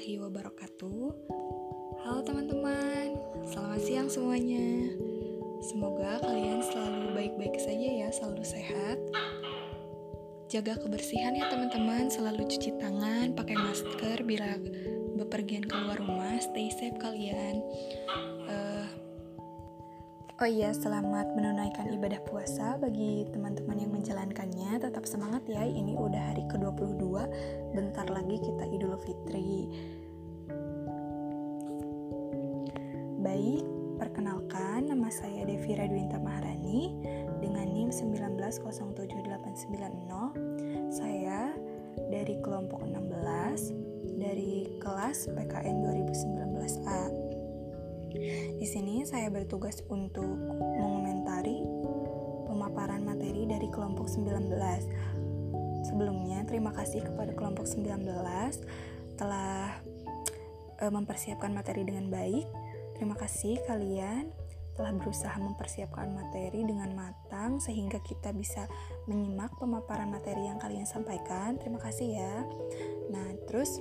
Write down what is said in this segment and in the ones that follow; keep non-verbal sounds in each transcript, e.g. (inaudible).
Warahmatullahi wabarakatuh. Halo teman-teman, selamat siang semuanya. Semoga kalian selalu baik-baik saja ya, selalu sehat. Jaga kebersihan ya teman-teman, selalu cuci tangan, pakai masker bila bepergian keluar rumah, stay safe kalian. Uh, Oh iya, selamat menunaikan ibadah puasa bagi teman-teman yang menjalankannya. Tetap semangat ya, ini udah hari ke-22, bentar lagi kita Idul Fitri. Baik, perkenalkan nama saya Devi Radwinta Maharani dengan NIM 1907890. Saya dari kelompok 16 dari kelas PKN 2019A. Di sini saya bertugas untuk mengomentari pemaparan materi dari kelompok 19. Sebelumnya, terima kasih kepada kelompok 19 telah e, mempersiapkan materi dengan baik. Terima kasih kalian telah berusaha mempersiapkan materi dengan matang sehingga kita bisa menyimak pemaparan materi yang kalian sampaikan. Terima kasih ya. Nah, terus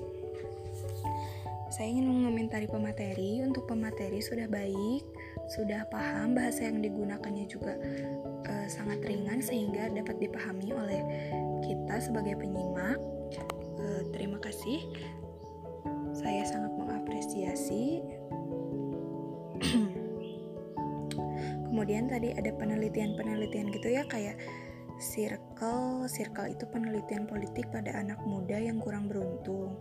saya ingin mengomentari pemateri. Untuk pemateri sudah baik, sudah paham bahasa yang digunakannya juga uh, sangat ringan sehingga dapat dipahami oleh kita sebagai penyimak. Uh, terima kasih. Saya sangat mengapresiasi. (clears throat) Kemudian tadi ada penelitian-penelitian gitu ya kayak circle, circle itu penelitian politik pada anak muda yang kurang beruntung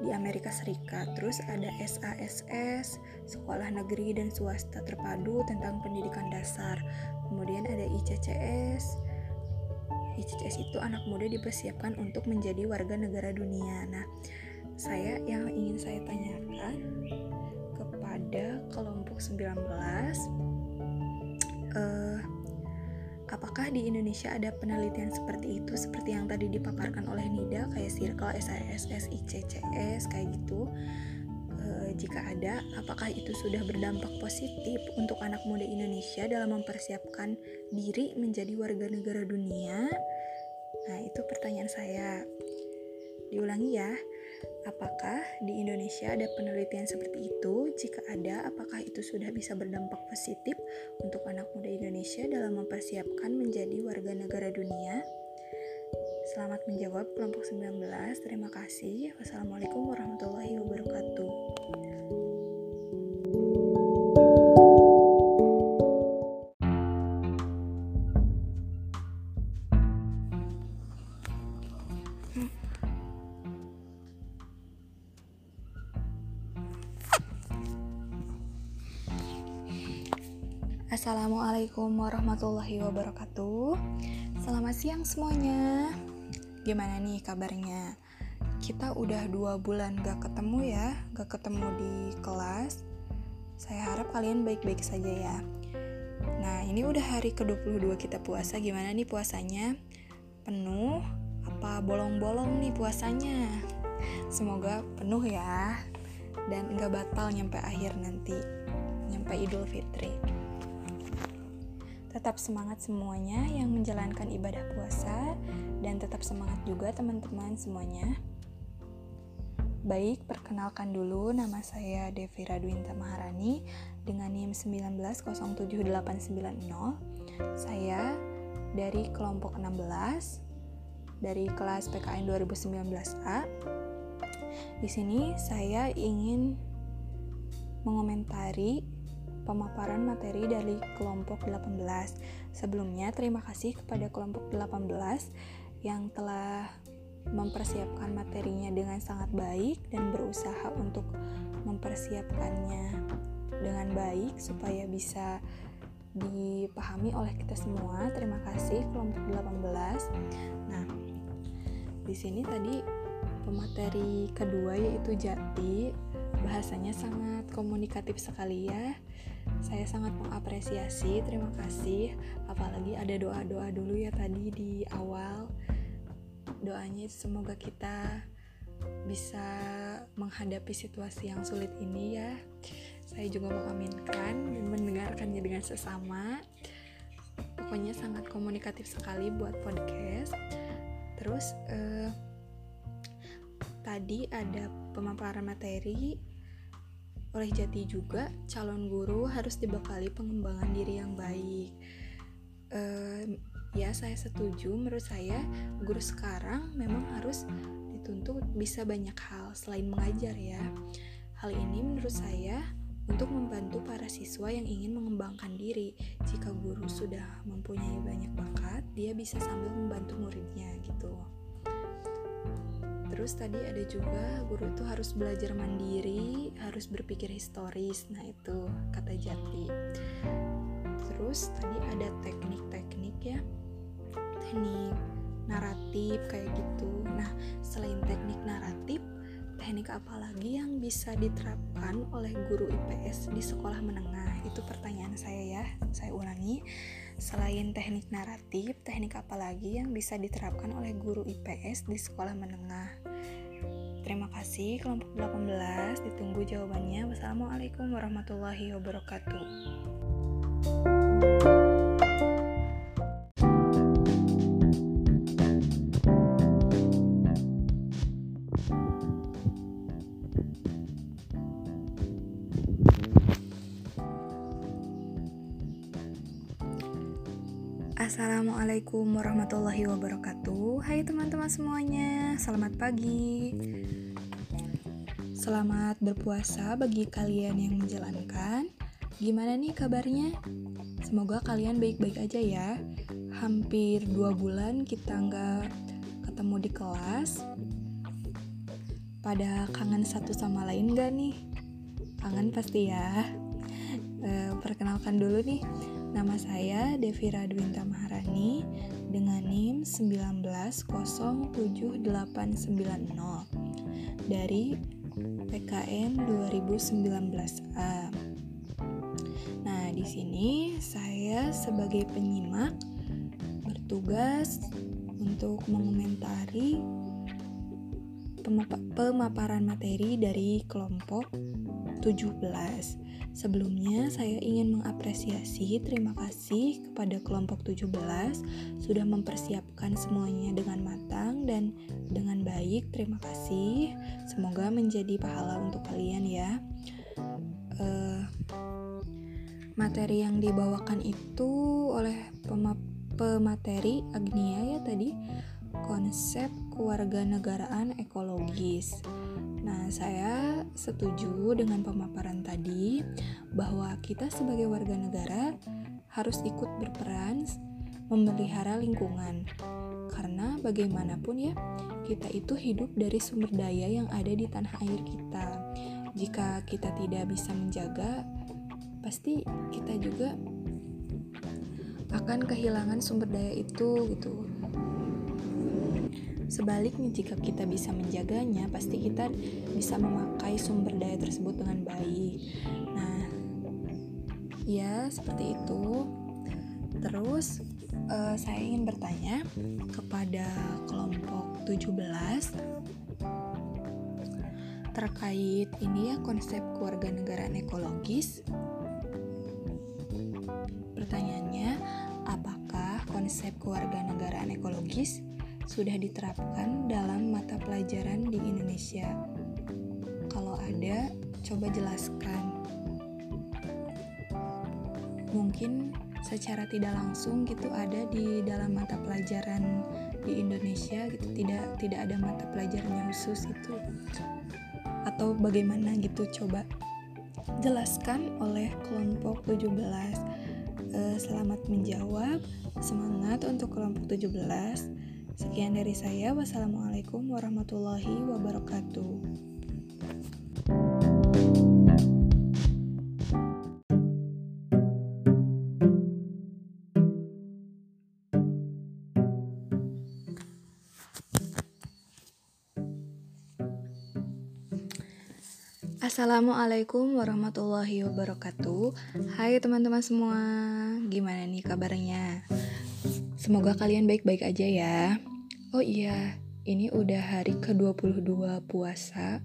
di Amerika Serikat. Terus ada SASS, Sekolah Negeri dan Swasta Terpadu tentang Pendidikan Dasar. Kemudian ada ICCS. ICCS itu anak muda dipersiapkan untuk menjadi warga negara dunia. Nah, saya yang ingin saya tanyakan kepada kelompok 19 Apakah di Indonesia ada penelitian seperti itu seperti yang tadi dipaparkan oleh Nida kayak Circle, SISS, ICCS kayak gitu? E, jika ada, apakah itu sudah berdampak positif untuk anak muda Indonesia dalam mempersiapkan diri menjadi warga negara dunia? Nah, itu pertanyaan saya. Diulangi ya. Apakah di Indonesia ada penelitian seperti itu? Jika ada, apakah itu sudah bisa berdampak positif untuk anak muda Indonesia dalam mempersiapkan menjadi warga negara dunia? Selamat menjawab kelompok 19. Terima kasih. Wassalamualaikum warahmatullahi wabarakatuh. Assalamualaikum warahmatullahi wabarakatuh Selamat siang semuanya Gimana nih kabarnya? Kita udah dua bulan gak ketemu ya Gak ketemu di kelas Saya harap kalian baik-baik saja ya Nah ini udah hari ke-22 kita puasa Gimana nih puasanya? Penuh? Apa bolong-bolong nih puasanya? Semoga penuh ya Dan gak batal nyampe akhir nanti Nyampe Idul Fitri Tetap semangat semuanya yang menjalankan ibadah puasa dan tetap semangat juga teman-teman semuanya. Baik, perkenalkan dulu nama saya Devi Radwinta Maharani dengan NIM 1907890. Saya dari kelompok 16 dari kelas PKN 2019A. Di sini saya ingin mengomentari pemaparan materi dari kelompok 18. Sebelumnya, terima kasih kepada kelompok 18 yang telah mempersiapkan materinya dengan sangat baik dan berusaha untuk mempersiapkannya dengan baik supaya bisa dipahami oleh kita semua. Terima kasih kelompok 18. Nah, di sini tadi pemateri kedua yaitu jati bahasanya sangat komunikatif sekali ya saya sangat mengapresiasi terima kasih. Apalagi ada doa-doa dulu ya tadi di awal. Doanya semoga kita bisa menghadapi situasi yang sulit ini ya. Saya juga mengaminkan dan mendengarkannya dengan sesama. Pokoknya sangat komunikatif sekali buat podcast. Terus uh, tadi ada pemaparan materi oleh Jati juga calon guru harus dibekali pengembangan diri yang baik. Uh, ya saya setuju. Menurut saya guru sekarang memang harus dituntut bisa banyak hal selain mengajar ya. Hal ini menurut saya untuk membantu para siswa yang ingin mengembangkan diri. Jika guru sudah mempunyai banyak bakat, dia bisa sambil membantu muridnya gitu. Terus tadi ada juga guru itu harus belajar mandiri, harus berpikir historis. Nah, itu kata Jati. Terus tadi ada teknik-teknik ya. Teknik naratif kayak gitu. Nah, selain teknik naratif, teknik apa lagi yang bisa diterapkan oleh guru IPS di sekolah menengah? Itu pertanyaan saya ya. Saya ulangi. Selain teknik naratif, teknik apa lagi yang bisa diterapkan oleh guru IPS di sekolah menengah? Terima kasih kelompok 18. Ditunggu jawabannya. Wassalamualaikum warahmatullahi wabarakatuh. Assalamualaikum warahmatullahi wabarakatuh Hai teman-teman semuanya Selamat pagi Selamat berpuasa bagi kalian yang menjalankan. Gimana nih kabarnya? Semoga kalian baik-baik aja ya. Hampir dua bulan kita nggak ketemu di kelas. Pada kangen satu sama lain gak nih? Kangen pasti ya. E, Perkenalkan dulu nih. Nama saya Devi Radwinta Maharani dengan NIM 1907890 dari PKN 2019A. Nah, di sini saya sebagai penyimak bertugas untuk mengomentari pemaparan materi dari kelompok 17 Sebelumnya, saya ingin mengapresiasi terima kasih kepada kelompok 17 sudah mempersiapkan semuanya dengan matang dan dengan baik. Terima kasih. Semoga menjadi pahala untuk kalian ya. Uh, materi yang dibawakan itu oleh pemateri Agnia ya tadi konsep kewarganegaraan ekologis. Nah, saya setuju dengan pemaparan tadi bahwa kita sebagai warga negara harus ikut berperan memelihara lingkungan. Karena bagaimanapun ya, kita itu hidup dari sumber daya yang ada di tanah air kita. Jika kita tidak bisa menjaga, pasti kita juga akan kehilangan sumber daya itu gitu Sebaliknya, jika kita bisa menjaganya, pasti kita bisa memakai sumber daya tersebut dengan baik. Nah, ya seperti itu. Terus, uh, saya ingin bertanya kepada kelompok 17 terkait ini ya konsep kewarganegaraan ekologis. Pertanyaannya, apakah konsep kewarganegaraan ekologis sudah diterapkan dalam mata pelajaran di Indonesia? Kalau ada, coba jelaskan. Mungkin secara tidak langsung gitu ada di dalam mata pelajaran di Indonesia gitu tidak tidak ada mata pelajarannya khusus itu atau bagaimana gitu coba jelaskan oleh kelompok 17 eh, selamat menjawab semangat untuk kelompok 17 Sekian dari saya. Wassalamualaikum warahmatullahi wabarakatuh. Assalamualaikum warahmatullahi wabarakatuh Hai teman-teman semua Gimana nih kabarnya? Semoga kalian baik-baik aja ya Oh iya, ini udah hari ke-22 puasa.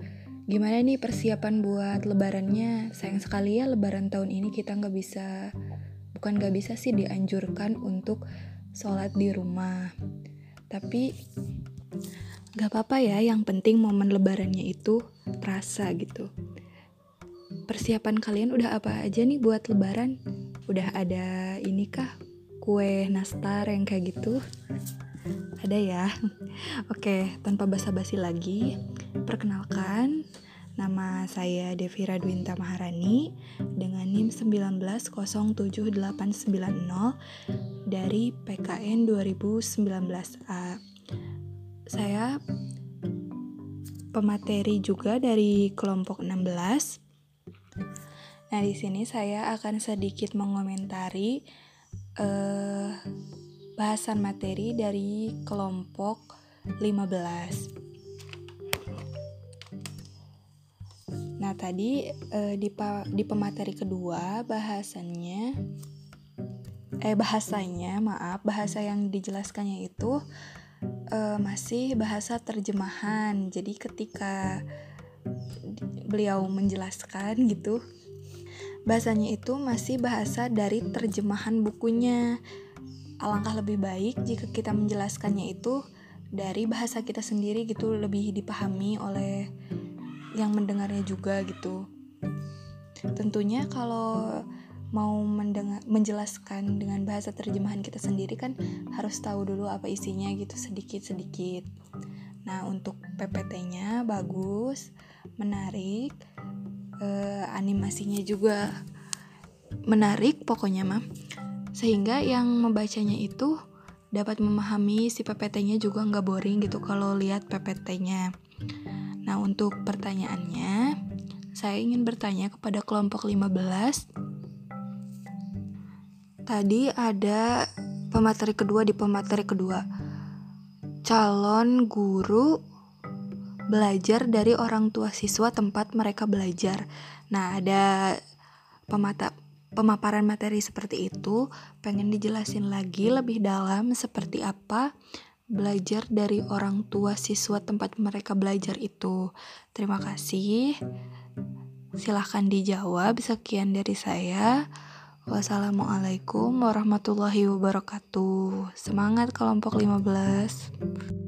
Gimana nih persiapan buat lebarannya? Sayang sekali ya lebaran tahun ini kita nggak bisa, bukan nggak bisa sih dianjurkan untuk sholat di rumah. Tapi Gak apa-apa ya, yang penting momen lebarannya itu terasa gitu. Persiapan kalian udah apa aja nih buat lebaran? Udah ada ini kah? Kue nastar yang kayak gitu? Ada ya? (laughs) Oke, tanpa basa-basi lagi, perkenalkan Nama saya Devira Dwinta Maharani dengan NIM 1907890 dari PKN 2019A. Saya pemateri juga dari kelompok 16. Nah, di sini saya akan sedikit mengomentari uh, bahasan materi dari kelompok 15. Nah, tadi uh, di di pemateri kedua bahasannya eh bahasanya, maaf, bahasa yang dijelaskannya itu uh, masih bahasa terjemahan. Jadi ketika beliau menjelaskan gitu, bahasanya itu masih bahasa dari terjemahan bukunya. Alangkah lebih baik jika kita menjelaskannya itu dari bahasa kita sendiri gitu lebih dipahami oleh yang mendengarnya juga gitu. Tentunya kalau mau mendengar menjelaskan dengan bahasa terjemahan kita sendiri kan harus tahu dulu apa isinya gitu sedikit-sedikit. Nah, untuk PPT-nya bagus, menarik, eh, animasinya juga menarik pokoknya mah. Sehingga yang membacanya itu dapat memahami si PPT-nya juga nggak boring gitu kalau lihat PPT-nya. Nah, untuk pertanyaannya, saya ingin bertanya kepada kelompok 15. Tadi ada pemateri kedua di pemateri kedua. Calon guru belajar dari orang tua siswa tempat mereka belajar. Nah, ada pemata pemaparan materi seperti itu, pengen dijelasin lagi lebih dalam seperti apa belajar dari orang tua siswa tempat mereka belajar itu. Terima kasih. Silahkan dijawab. Sekian dari saya. Wassalamualaikum warahmatullahi wabarakatuh. Semangat kelompok 15.